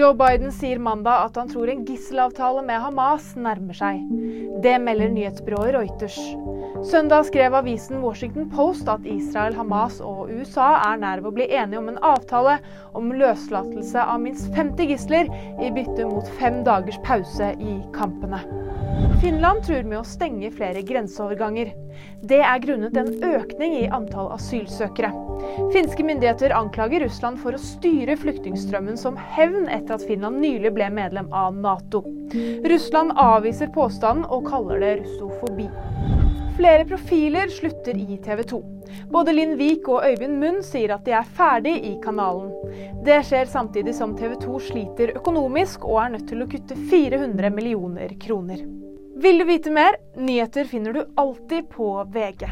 Joe Biden sier mandag at han tror en gisselavtale med Hamas nærmer seg. Det melder nyhetsbyrået Reuters. Søndag skrev avisen Washington Post at Israel, Hamas og USA er nær ved å bli enige om en avtale om løslatelse av minst 50 gisler i bytte mot fem dagers pause i kampene. Finland truer med å stenge flere grenseoverganger. Det er grunnet en økning i antall asylsøkere. Finske myndigheter anklager Russland for å styre flyktningstrømmen som hevn etter at Finland nylig ble medlem av Nato. Russland avviser påstanden og kaller det russofobi. Flere profiler slutter i TV 2. Både Linn Vik og Øyvind Munn sier at de er ferdig i kanalen. Det skjer samtidig som TV 2 sliter økonomisk og er nødt til å kutte 400 millioner kroner. Vil du vite mer? Nyheter finner du alltid på VG.